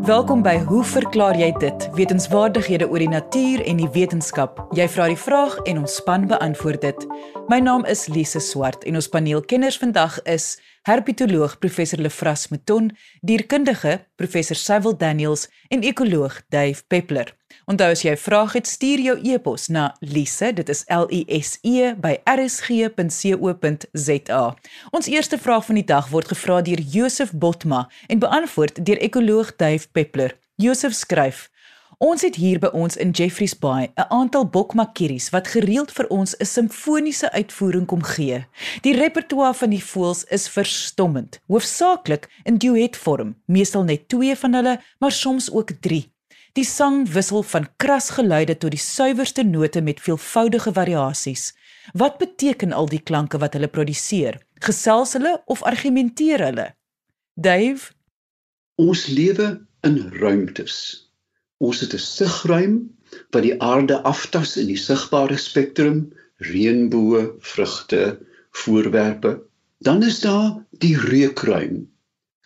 Welkom by Hoe verklaar jy dit? Wetenskapwaardighede oor die natuur en die wetenskap. Jy vra die vraag en ons span beantwoord dit. My naam is Lise Swart en ons paneelkenners vandag is herpetoloog professor Lefras Mouton, dierkundige professor Cyril Daniels en ekoloog Dave Peppler. Onthou as jy 'n vraag het, stuur jou e-pos na lise, dit is L I S E by rsg.co.za. Ons eerste vraag van die dag word gevra deur Josef Botma en beantwoord deur ekoloog Dave Peppler. Josef skryf: Ons het hier by ons in Jeffreys Bay 'n aantal bokmakkeries wat gereeld vir ons 'n simfoniese uitvoering kom gee. Die repertoire van die voëls is verstommend, hoofsaaklik in duetvorm, meestal net 2 van hulle, maar soms ook 3. Die sang wissel van kras geluide tot die suiwerste note met veelvoudige variasies. Wat beteken al die klanke wat hulle produseer? Gesels hulle of argumenteer hulle? Dave, ons lewe in ruimtes. Ons het 'n sigruim wat die aarde aftas in die sigbare spektrum, reënboë, vrugte, voorwerpe. Dan is daar die reukruim.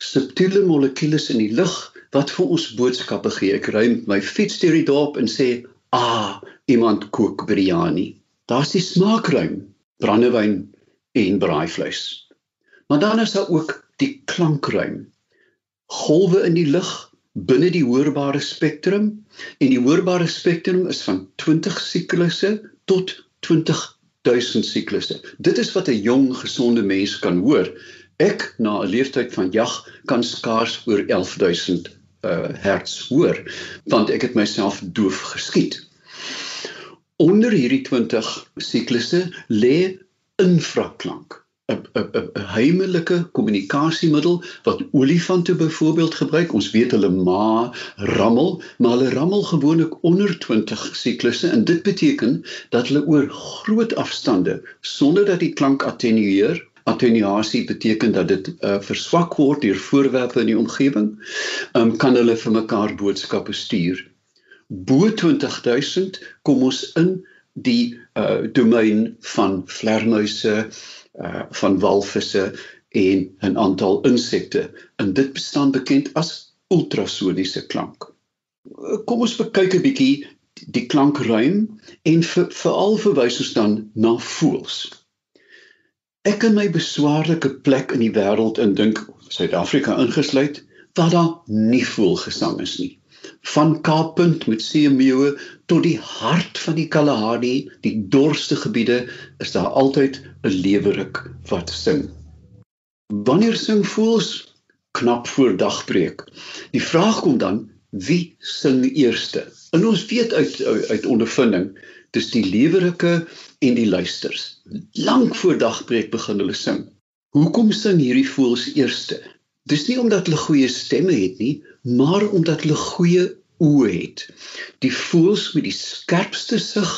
Subtiele molekules in die lug wat vir ons boodskappe gee. Ek ry my fiets deur die dorp en sê, "Ah, iemand kook biryani." Daar's die smaakruim, brandewyn en braaivleis. Maar dan is daar ook die klankruim. Golwe in die lug binne die hoorbare spektrum en die hoorbare spektrum is van 20 siklusse tot 20000 siklusse. Dit is wat 'n jong gesonde mens kan hoor. Ek na 'n leeftyd van jag kan skaars oor 11000 uh, hertz hoor want ek het myself doof geskiet. Onder hierdie 20 siklusse lê infraklank. 'n 'n 'n heimelike kommunikasiemiddel wat olifante byvoorbeeld gebruik. Ons weet hulle ma rammel, maar hulle rammel gewoonlik onder 20 siklusse en dit beteken dat hulle oor groot afstande sonder dat die klank attenueer attenuasie beteken dat dit uh, verswak word deur voorwerpe in die omgewing, um, kan hulle vir mekaar boodskappe stuur. Bo 20000 kom ons in die uh, domein van vlermuise, uh, van walvisse en 'n aantal insekte en dit bestaan bekend as ultrasoniese klank. Kom ons kyk 'n bietjie die klankruim en veral verwys ons dan na voëls. Ek in my beswaarlike plek in die wêreld en dink Suid-Afrika ingesluit, waar daar nie voelgesang is nie. Van Kaappunt met seemeeue tot die hart van die Kalahari, die dorste gebiede, is daar altyd 'n lewerik wat sing. Wanneer sing voels knap voor dagbreek. Die vraag kom dan, wie sing eerste? En ons weet uit uit ondervinding, dis die lewerike en die luisters. Lank voor dagbreek begin hulle sing. Hoekom sing hierdie voëls eerste? Dis nie omdat hulle goeie stemme het nie, maar omdat hulle goeie oë het. Die voëls met die skerpste sig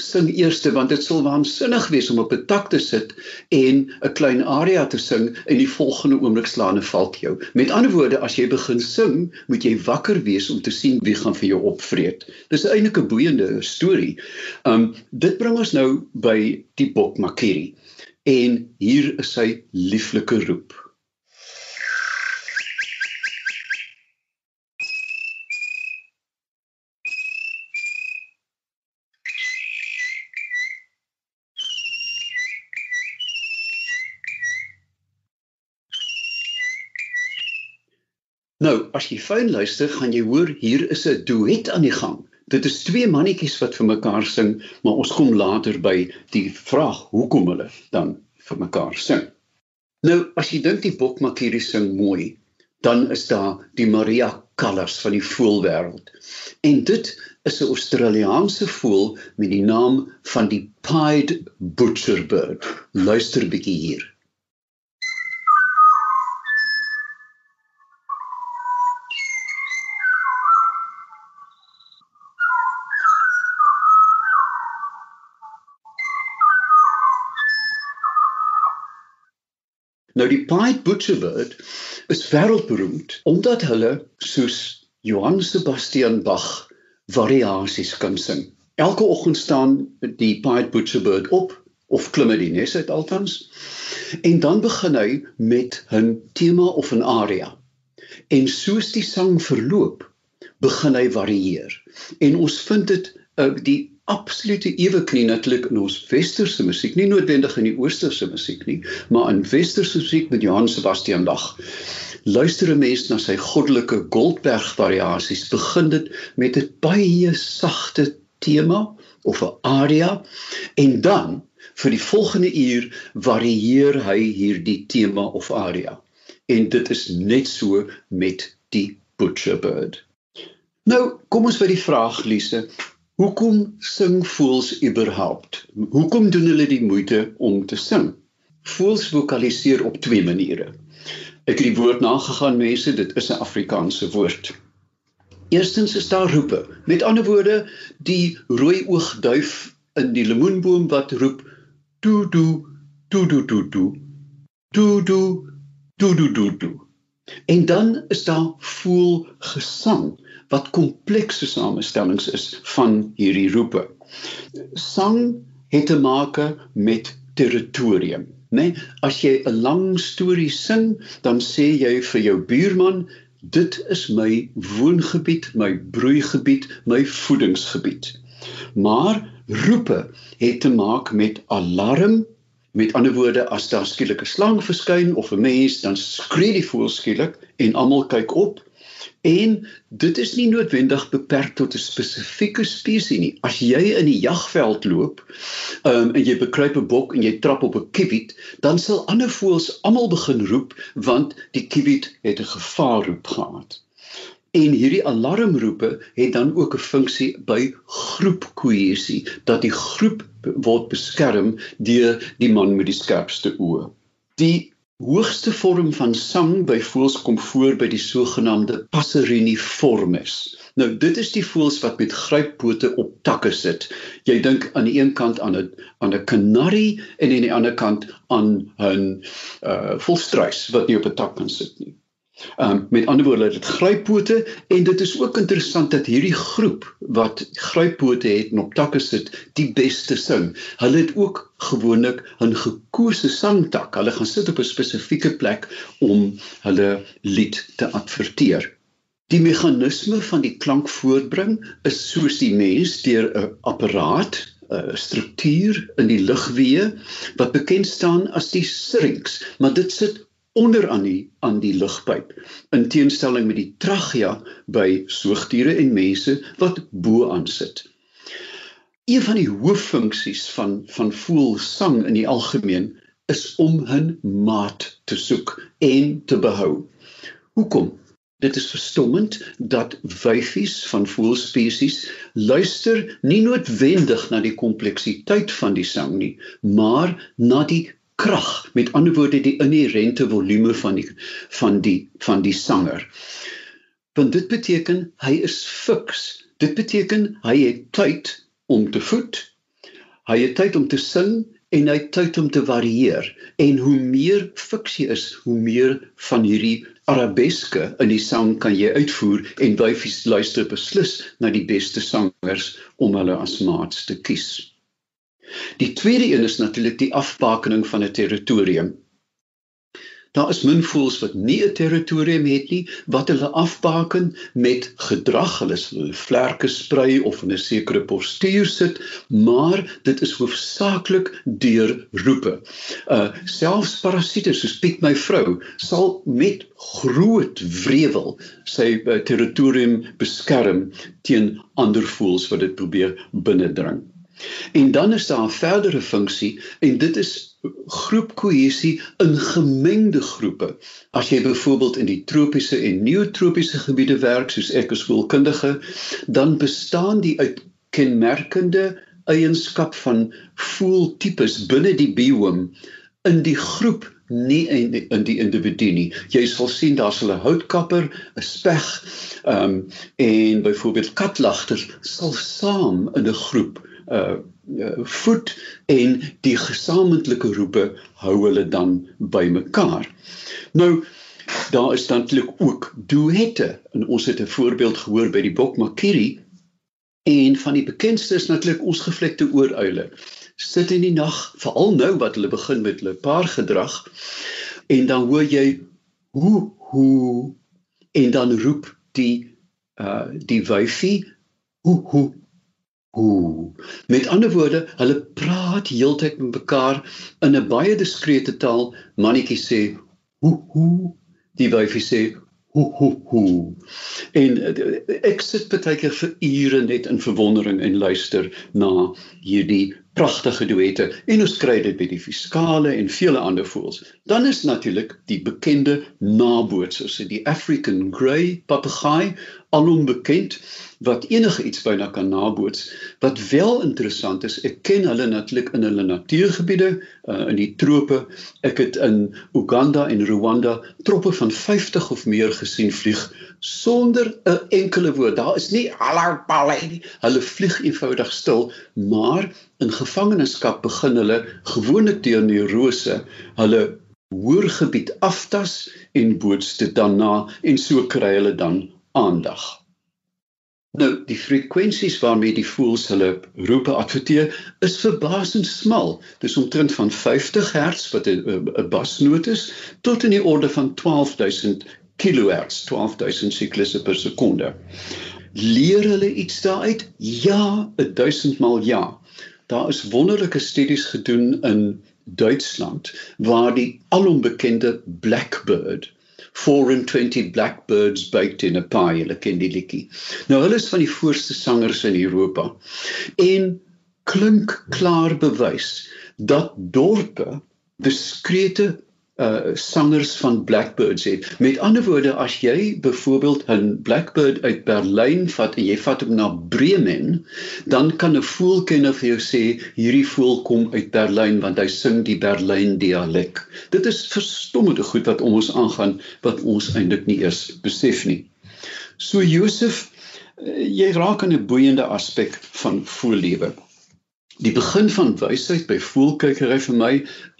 sing eerste want dit sal waansinnig wees om op 'n tak te sit en 'n klein aria te sing en die volgende oomblik slaan 'n valk jou. Met ander woorde, as jy begin sing, moet jy wakker wees om te sien wie gaan vir jou opvreet. Dis eintlik 'n boeiende storie. Um dit bring ons nou by die bok Makiri. En hier is sy lieflike roep. Nou, as jy fyn luister, gaan jy hoor hier is 'n duet aan die gang. Dit is twee mannetjies wat vir mekaar sing, maar ons kom later by die vraag hoekom hulle dan vir mekaar sing. Nou, as jy dink die bokmakkerie sing mooi, dan is daar die Maria Callas van die voëlwêreld. En dit is 'n Australiese voël met die naam van die pied butcherbird. Luister bietjie hier. Nou die pied butcherbird is wêreldberoemd omdat hulle soos Johann Sebastian Bach variasies kan sing. Elke oggend staan die pied butcherbird op of klim uit die nes uit altans en dan begin hy met 'n tema of 'n aria. En soos die sang verloop, begin hy varieer. En ons vind dit uh, die absolute eweknie natuurlik in ons westerse musiek, nie noodwendig in die oosterse musiek nie, maar in westerse musiek met Johann Sebastian Bach. Luister 'n mens na sy goddelike Goldberg variasies, begin dit met 'n baie sagte tema of 'n aria en dan vir die volgende uur varieer hy hierdie tema of aria. En dit is net so met die Butcher Bird. Nou, kom ons by die vraag Lise, Hoekom sing voëls überhaupt? Hoekom doen hulle die moeite om te sing? Voëls vokaliseer op twee maniere. Ek het die woord nagegaan mense, dit is 'n Afrikaanse woord. Eerstens is daar roepe. Met ander woorde, die rooi oogduif in die lemoenboom wat roep toe toe toe toe toe toe toe toe toe toe toe. En dan is daar voel gesang wat komplekse samestellings is van hierdie roepe. Sang het te maak met territorium, né? Nee, as jy 'n lang storie sing, dan sê jy vir jou buurman, dit is my woongebied, my broeigebied, my voedingsgebied. Maar roepe het te maak met alarm Met ander woorde, as daar skielik 'n slang verskyn of 'n mens, dan skree die voël skielik en almal kyk op En dit is nie noodwendig beperk tot 'n spesifieke spesies nie. As jy in die jagveld loop, um, en jy bekruip 'n bok en jy trap op 'n kiwiet, dan sal ander voëls almal begin roep want die kiwiet het 'n gevaarroep gehad. En hierdie alarmroepe het dan ook 'n funksie by groepkohesie dat die groep word beskerm deur die man met die skerpste oë. Die hoogste vorm van sang by voëls kom voor by die sogenaamde Passeriniformes. Nou dit is die voëls wat met gryppote op takke sit. Jy dink aan die een kant aan 'n aan 'n kanarie en aan die ander kant aan 'n uh volstruis wat nie op 'n tak kan sit nie. Um met ander woorde dit gryppote en dit is ook interessant dat hierdie groep wat gryppote het en op takke sit die beste sing. Hulle het ook gewoonlik 'n gekose sangtak. Hulle gaan sit op 'n spesifieke plek om hulle lied te adverteer. Die meganisme van die klank voortbring is soos die mens deur 'n apparaat 'n struktuur in die lugweë wat bekend staan as die syrinx, maar dit sit onder aan die aan die lugpyp in teenstelling met die trachea by soogdiere en mense wat bo aan sit. Een van die hooffunksies van van voelsang in die algemeen is om 'n maat te soek en te behou. Hoekom? Dit is verstommend dat wyfies van voelspesies luister nie noodwendig na die kompleksiteit van die sang nie, maar na die krag. Met ander woorde die inherente volume van die van die van die sanger. Want dit beteken hy is fiks. Dit beteken hy het tyd om te voet. Hy het tyd om te sing en hy het tyd om te varieer. En hoe meer fiksie is hoe meer van hierdie arabeske in die sang kan jy uitvoer en wyfies luister beslis na die beste sangers om hulle as maats te kies Die tweede een is natuurlik die afbakening van 'n territorium. Daar is min voëls wat nie 'n territorium het nie wat hulle afbaken met gedrag, hulle sal vlerke sprei of in 'n sekere postuur sit, maar dit is hoofsaaklik deur roepe. Uh selfs parasiete soos Piet my vrou sal met groot wrevel sy uh, territorium beskerm teen ander voëls wat dit probeer binnendring. En dan is daar 'n verdere funksie en dit is groepkohesie in gemengde groepe. As jy byvoorbeeld in die tropiese en neotropiese gebiede werk soos ek as skoolkundige, dan bestaan die uit kenmerkende eienskap van voeltipes binne die biome in die groep nie in die, in die individu nie. Jy sal sien daar's 'n houtkapper, 'n speg, ehm um, en byvoorbeeld katlagters sal saam in 'n groep uh, uh voet en die gesamentlike roepe hou hulle dan bymekaar. Nou daar is natuurlik ook duette en ons het 'n voorbeeld gehoor by die Bokmakiri en van die bekendste is natuurlik ons gevlekte ooruile. Sit in die nag, veral nou wat hulle begin met hulle paar gedrag en dan hoor jy hoe hoe en dan roep die uh die wyfie hoe hoe hoe. Met ander woorde, hulle praat heeltyd met mekaar in 'n baie diskrete taal. Mannetjie sê hoe hoe, die wyfie sê hoe hoe hoe. En ek sit baie keer vir ure net in verwondering en luister na hierdie pragtige duette en ons kry dit by die fiskale en vele ander voëls. Dan is natuurlik die bekende nabootsers, die African grey papegaai, alom bekend wat enige iets byna kan naboots. Wat wel interessant is, ek ken hulle natuurlik in hulle natuurgebiede uh, in die trope. Ek het in Uganda en Rwanda troppe van 50 of meer gesien vlieg sonder 'n enkele woord. Daar is nie alarpalle nie. Hulle vlieg eenvoudig stil, maar in gevangenskap begin hulle gewoonlik deur neurose hulle hoorgebied aftas en boots dit dan na en so kry hulle dan aandag. Nou die frekwensies waarmee die voëls hulle roepe adverteer is verbasend smal. Dis omtrent van 50 Hz wat 'n basnoot is tot in die orde van 12000 kHz, 12000 siklusse per sekonde. Leer hulle iets daaruit? Ja, 1000 maal ja. Daar is wonderlike studies gedoen in Duitsland waar die alombekende blackbird 420 blackbirds baked in a pie, hulle ken die liedjie. Nou hulle is van die voorste sangers in Europa en klink klaar bewys dat dorpe beskrete uh sangers van blackbirds het. Met ander woorde, as jy byvoorbeeld 'n blackbird uit Berlyn vat en jy vat hom na Bremen, dan kan 'n voelkenner vir jou sê hierdie voel kom uit Berlyn want hy sing die Berlyn dialek. Dit is verstommende goed wat om ons aangaan wat ons eintlik nie eers besef nie. So Josef, uh, jy raak aan 'n boeiende aspek van voellewe. Die begin van wysheid by voelkykery vir my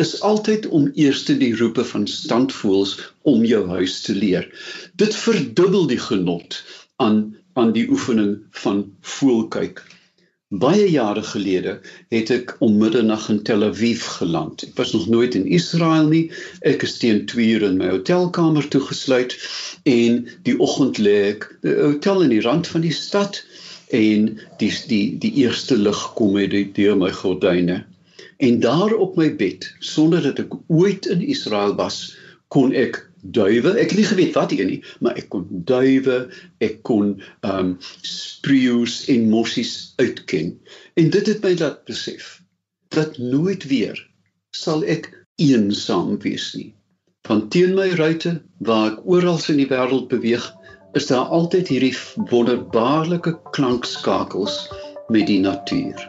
is altyd om eers die roepe van standvoels om jou huis te leer. Dit verdubbel die genot aan aan die oefening van voelkyk. Baie jare gelede het ek om middernag in Tel Aviv geland. Ek was nog nooit in Israel nie. Ek is teen 2 uur in my hotelkamer toegesluit en die oggend lê ek die hotel in die rand van die stad en die die die eerste lig kom uit deur my gordyne en daar op my bed sonder dat ek ooit in Israel was kon ek duwe ek het nie geweet wat hier nie maar ek kon duwe ek kon ehm um, spreeus en mossies uitken. En dit het my laat besef dat nooit weer sal ek eensaam wees nie. Van teen my ruite waar ek oral in die wêreld beweeg is daar altyd hierdie wonderbaarlike klankskakels met die natuur.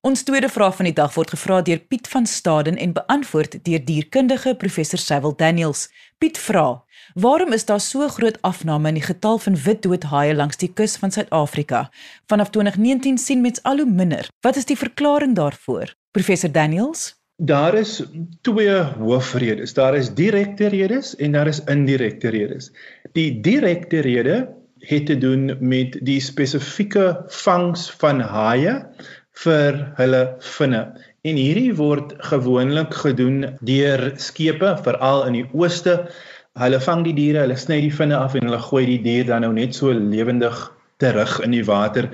Ons tweede vraag van die dag word gevra deur Piet van Staden en beantwoord deur dierkundige professor Cyril Daniels. Piet vra: "Waarom is daar so groot afname in die getal van witdoodhaie langs die kus van Suid-Afrika? Vanaf 2019 sien mens al hoe minder. Wat is die verklaring daarvoor?" Professor Daniels Daar is twee hoofredes. Daar is direkte redes en daar is indirekte redes. Die direkte rede het te doen met die spesifieke vangs van haie vir hulle vinne. En hierdie word gewoonlik gedoen deur skepe, veral in die ooste. Hulle vang die diere, hulle sny die vinne af en hulle gooi die dier dan nou net so lewendig terug in die water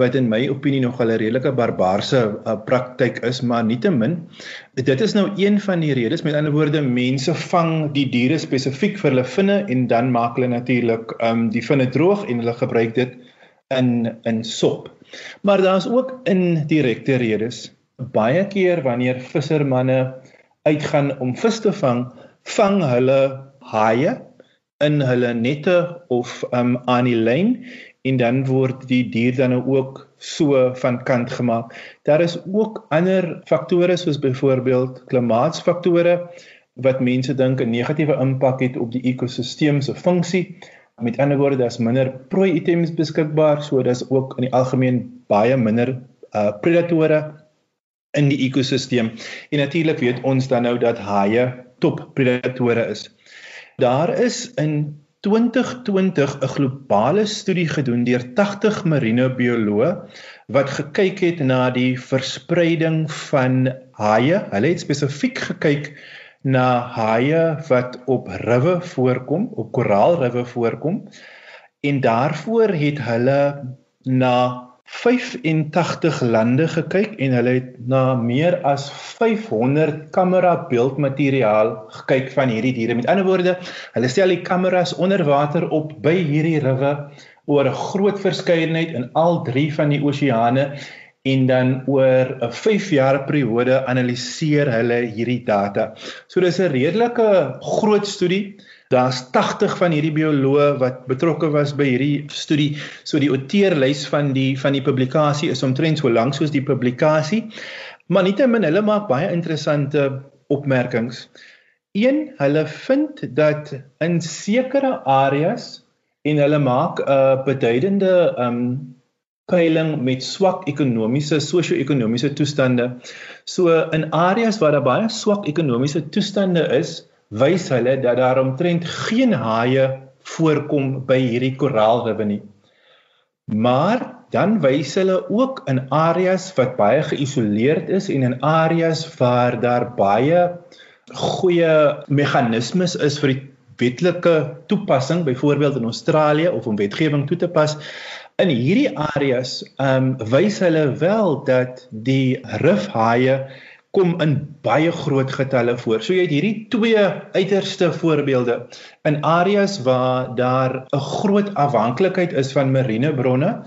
wat in my opinie nog 'n redelike barbaarse uh, praktyk is, maar nietemin dit is nou een van die redes. Met ander woorde, mense vang die diere spesifiek vir hulle vinne en dan maak hulle natuurlik um die vinne droog en hulle gebruik dit in in sop. Maar daar's ook indirekte redes. Baie keer wanneer vissermanne uitgaan om vis te vang, vang hulle haie in hulle nette of um aan die lyn en dan word die dier dan ook so van kant gemaak. Daar is ook ander faktore soos byvoorbeeld klimaatsfaktore wat mense dink 'n negatiewe impak het op die ekosisteem se funksie. Met ander woorde, daar's minder prooi items beskikbaar, so daar's ook in die algemeen baie minder uh predatore in die ekosisteem. En natuurlik weet ons dan nou dat haie top predatore is. Daar is in 2020 'n globale studie gedoen deur 80 marinebioloë wat gekyk het na die verspreiding van haie. Hulle het spesifiek gekyk na haie wat op riwe voorkom, op koraalriwe voorkom. En daarvoor het hulle na 85 lande gekyk en hulle het na meer as 500 kamera beeldmateriaal gekyk van hierdie diere. Met ander woorde, hulle stel die kameras onder water op by hierdie riwe oor 'n groot verskeidenheid in al drie van die oseane en dan oor 'n 5 jaar periode analiseer hulle hierdie data. So dis 'n redelike groot studie. Daar's 80 van hierdie bioloë wat betrokke was by hierdie studie. So die outeurlys van die van die publikasie is omtrent so lank soos die publikasie. Maar nietemin hulle maak baie interessante opmerkings. Een, hulle vind dat in sekere areas en hulle maak 'n uh, beduidende um peiling met swak ekonomiese sosio-ekonomiese toestande. So in areas waar daar baie swak ekonomiese toestande is, wys hulle dat daar omtrent geen haie voorkom by hierdie koraalriwe nie. Maar dan wys hulle ook in areas wat baie geïsoleerd is en in areas waar daar baie goeie meganismes is vir die wetlike toepassing, byvoorbeeld in Australië of om wetgewing toe te pas. In hierdie areas ehm um, wys hulle wel dat die rifhaie kom in baie groot getalle voor. So jy het hierdie twee uiterste voorbeelde in areas waar daar 'n groot afhanklikheid is van marine bronne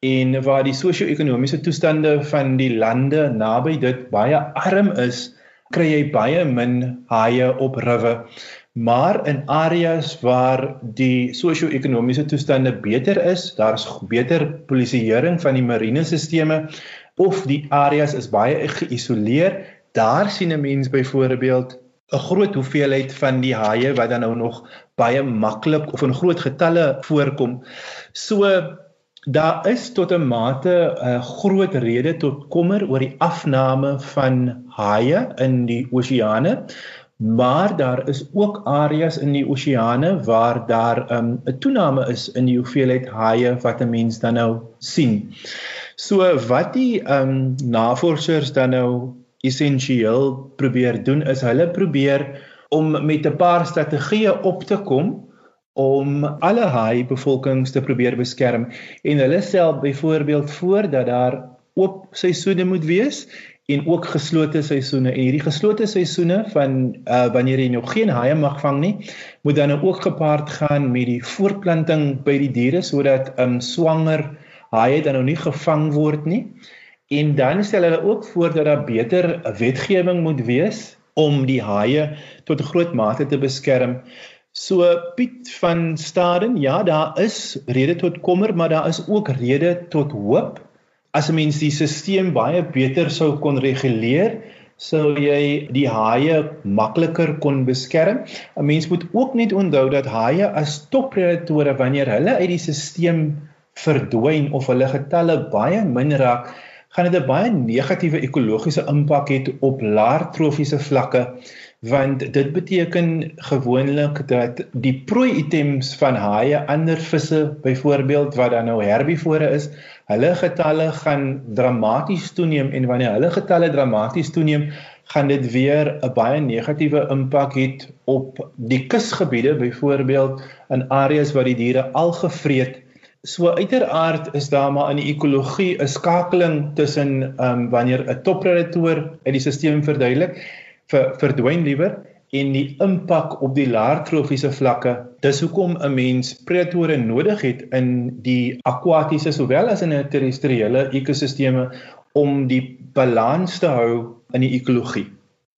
en waar die sosio-ekonomiese toestande van die lande naby dit baie arm is, kry jy baie min haie op riwe. Maar in areas waar die sosio-ekonomiese toestande beter is, daar's beter polisieering van die marine stelsels of die areas is baie geïsoleer, daar sien 'n mens byvoorbeeld 'n groot hoeveelheid van die haie wat dan nou nog baie maklik of in groot getalle voorkom. So daar is tot 'n mate 'n groot rede tot kommer oor die afname van haie in die oseane. Maar daar is ook areas in die oseane waar daar um, 'n um, toename is in die hoeveelheid haie wat 'n mens dan nou sien. So wat die ehm um, navorsers dan nou essensieel probeer doen is hulle probeer om met 'n paar strategieë op te kom om alle haai bevolkings te probeer beskerm en hulle stel byvoorbeeld voor dat daar oop seisoene moet wees en ook geslote seisoene en hierdie geslote seisoene van uh, wanneer jy nog geen haie mag vang nie moet dan ook gepaard gaan met die voortplanting by die diere sodat um, swanger haie dan nou nie gevang word nie. En dan stel hulle ook voor dat daar beter wetgewing moet wees om die haie tot 'n groot mate te beskerm. So Piet van Staden, ja, daar is rede tot kommer, maar daar is ook rede tot hoop. As 'n mens die stelsel baie beter sou kon reguleer, sou jy die haie makliker kon beskerm. 'n Mens moet ook net onthou dat haie as toppredatore wanneer hulle uit die stelsel verdwyn of hulle getalle baie min raak, gaan dit 'n baie negatiewe ekologiese impak hê op laer trofiese vlakke want dit beteken gewoonlik dat die prooi items van haie, ander visse byvoorbeeld wat dan nou herbivore is, hulle getalle gaan dramaties toeneem en wanneer hulle getalle dramaties toeneem, gaan dit weer 'n baie negatiewe impak hê op die kusgebiede byvoorbeeld in areas waar die diere al gevreet. So uiteraard is daar maar in die ekologie 'n skakeling tussen ehm um, wanneer 'n toppredator uit die stelsel verduidelik vir verdwyn liewer en die impak op die laer trofiese vlakke. Dis hoekom 'n mens predatore nodig het in die akwatiese sowel as in 'n terrestriële ekosisteme om die balans te hou in die ekologie.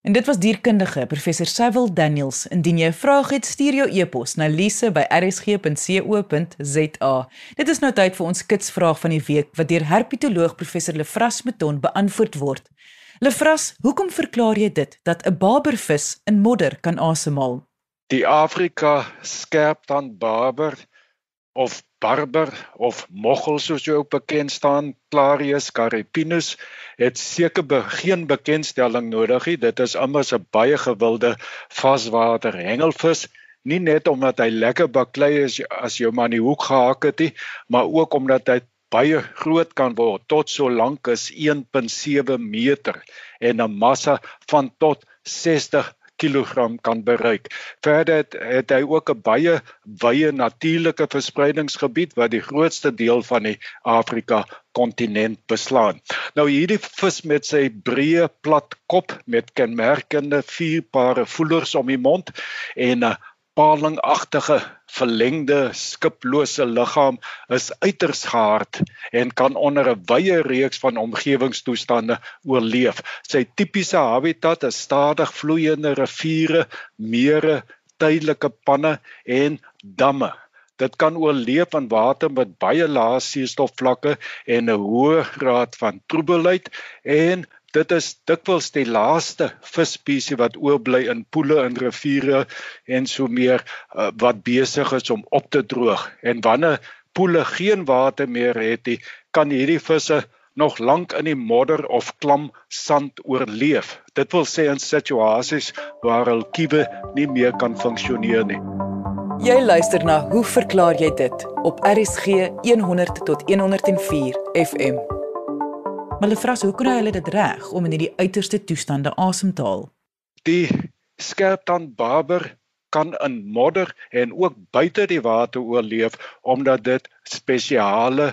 En dit was dierkundige professor Cyril Daniels. Indien jy 'n vraag het, stuur jou e-pos na lise@rsg.co.za. Dit is nou tyd vir ons kitsvraag van die week wat deur herpetoloog professor Lefras Meton beantwoord word. Lefras, hoekom verklaar jy dit dat 'n barbervis in modder kan asemhaal? Die Afrika skerptand barber of barber of moggel soos jy ook bekend staan, Clarius caripinus het seker be geen bekendstelling nodig nie. Dit is immers 'n baie gewilde vaswater hengelvis, nie net omdat hy lekker baklei is as jy hom aan die hoek gehak het nie, maar ook omdat hy baie groot kan word, tot so lank as 1.7 meter en 'n massa van tot 60 kg kan bereik. Verder het, het hy ook 'n baie wye natuurlike verspreidingsgebied wat die grootste deel van die Afrika kontinent beslaan. Nou hierdie vis met sy breë plat kop met kenmerkende vier pare voelers om die mond en 'n palingagtige verlengde skiplose liggaam is uiters gehard en kan onder 'n wye reeks van omgewingstoestande oorleef. Sy tipiese habitat is stadig vloeiende riviere, mere, tydelike panne en damme. Dit kan oorleef in water met baie lae suurstofvlakke en 'n hoë graad van troebelheid en dit is dikwels die laaste visspesies wat oorbly in poele en riviere en so meer uh, wat besig is om op te droog. En wanneer poele geen water meer het nie kan hierdie visse nog lank in die modder of klam sand oorleef. Dit wil sê in situasies waar hul kiewe nie meer kan funksioneer nie. Jy luister na hoe verklaar jy dit op RSG 100 tot 104 FM Hulle vra hoe kry hulle dit reg om in hierdie uiterste toestande asem te haal? Die skerptand barber kan in modder en ook buite die water oorleef omdat dit spesiale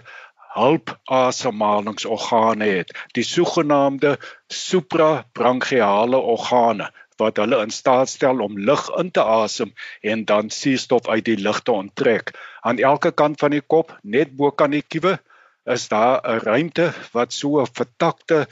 hulpasemhalingsorgane het, die sogenaamde suprabronchiale organe wat hulle in staat stel om lug in te asem en dan suurstof uit die lug te onttrek. Aan elke kant van die kop, net bo kan die kiewe, is daar 'n ruimte wat so 'n vertakte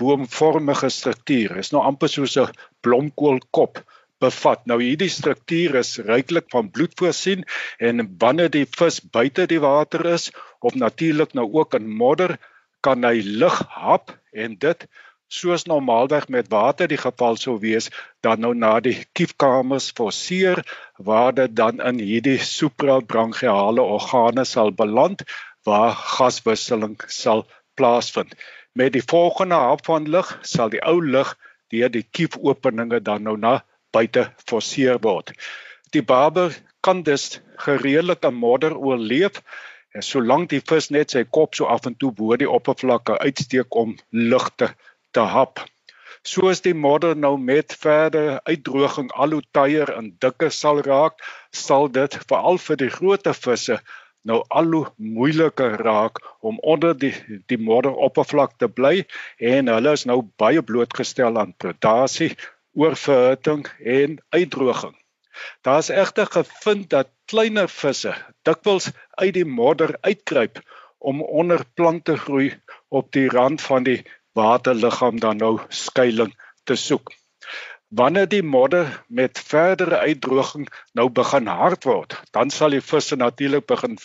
boomvormige struktuur is. Nou amper soos 'n blomkoolkop bevat. Nou hierdie struktuur is ryklik van bloed voorsien en wanneer die vis buite die water is of natuurlik nou ook in modder, kan hy lug hap en dit soos normaalweg met water die geval sou wees dan nou na die kiefkamers forceer waar dit dan in hierdie suprabronchiale organe sal beland waar gaswisseling sal plaasvind. Met die volgende hap van lug sal die ou lug deur die kiefopeninge dan nou na buite forceer word. Die barber kan dus gereedelik 'n modder oorleef en solank die vis net sy kop so af en toe bo die oppervlakte uitsteek om lug te, te hap. Soos die modder nou met verdere uitdroging al hoe tyer en dikker sal raak, sal dit veral vir die groot visse nou al hoe moeiliker raak om onder die die modderoppervlak te bly en hulle is nou baie blootgestel aan predasie, oorverhitting en uitdroging. Daar is egter gevind dat kleiner visse dikwels uit die modder uitkruip om onder plante groei op die rand van die waterliggaam dan nou skuilings te soek. Wanneer die modder met verdere uitdroging nou begin hard word, dan sal die visse natuurlik begin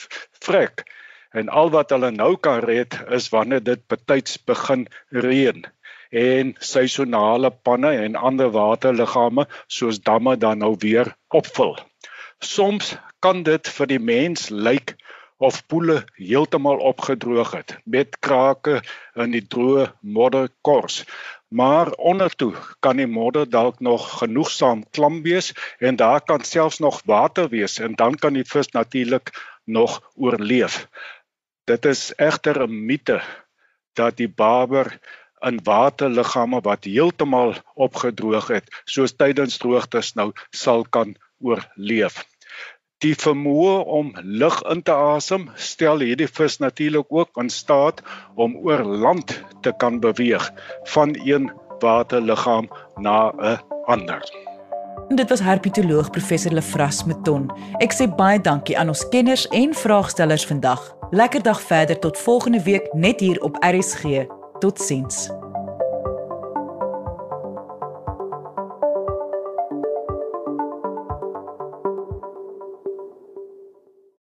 vrek. En al wat hulle nou kan red is wanneer dit betyds begin reën en seisonale panne en ander waterliggame soos damme dan nou weer opvul. Soms kan dit vir die mens lyk of poele heeltemal opgedroog het met krake in die droë modderkors maar ondertoe kan die modder dalk nog genoegsaam klam wees en daar kan selfs nog water wees en dan kan die vis natuurlik nog oorleef. Dit is egter 'n mite dat die barber in waterliggame wat heeltemal opgedroog het, soos tydens droogtes nou sal kan oorleef. Die vermoë om lug in te asem stel hierdie vis natuurlik ook in staat om oor land te kan beweeg van een waterliggaam na 'n ander. Dit was herpetoloog professor Lefras Meton. Ek sê baie dankie aan ons kenners en vraagstellers vandag. Lekker dag verder tot volgende week net hier op RSG. Totsiens.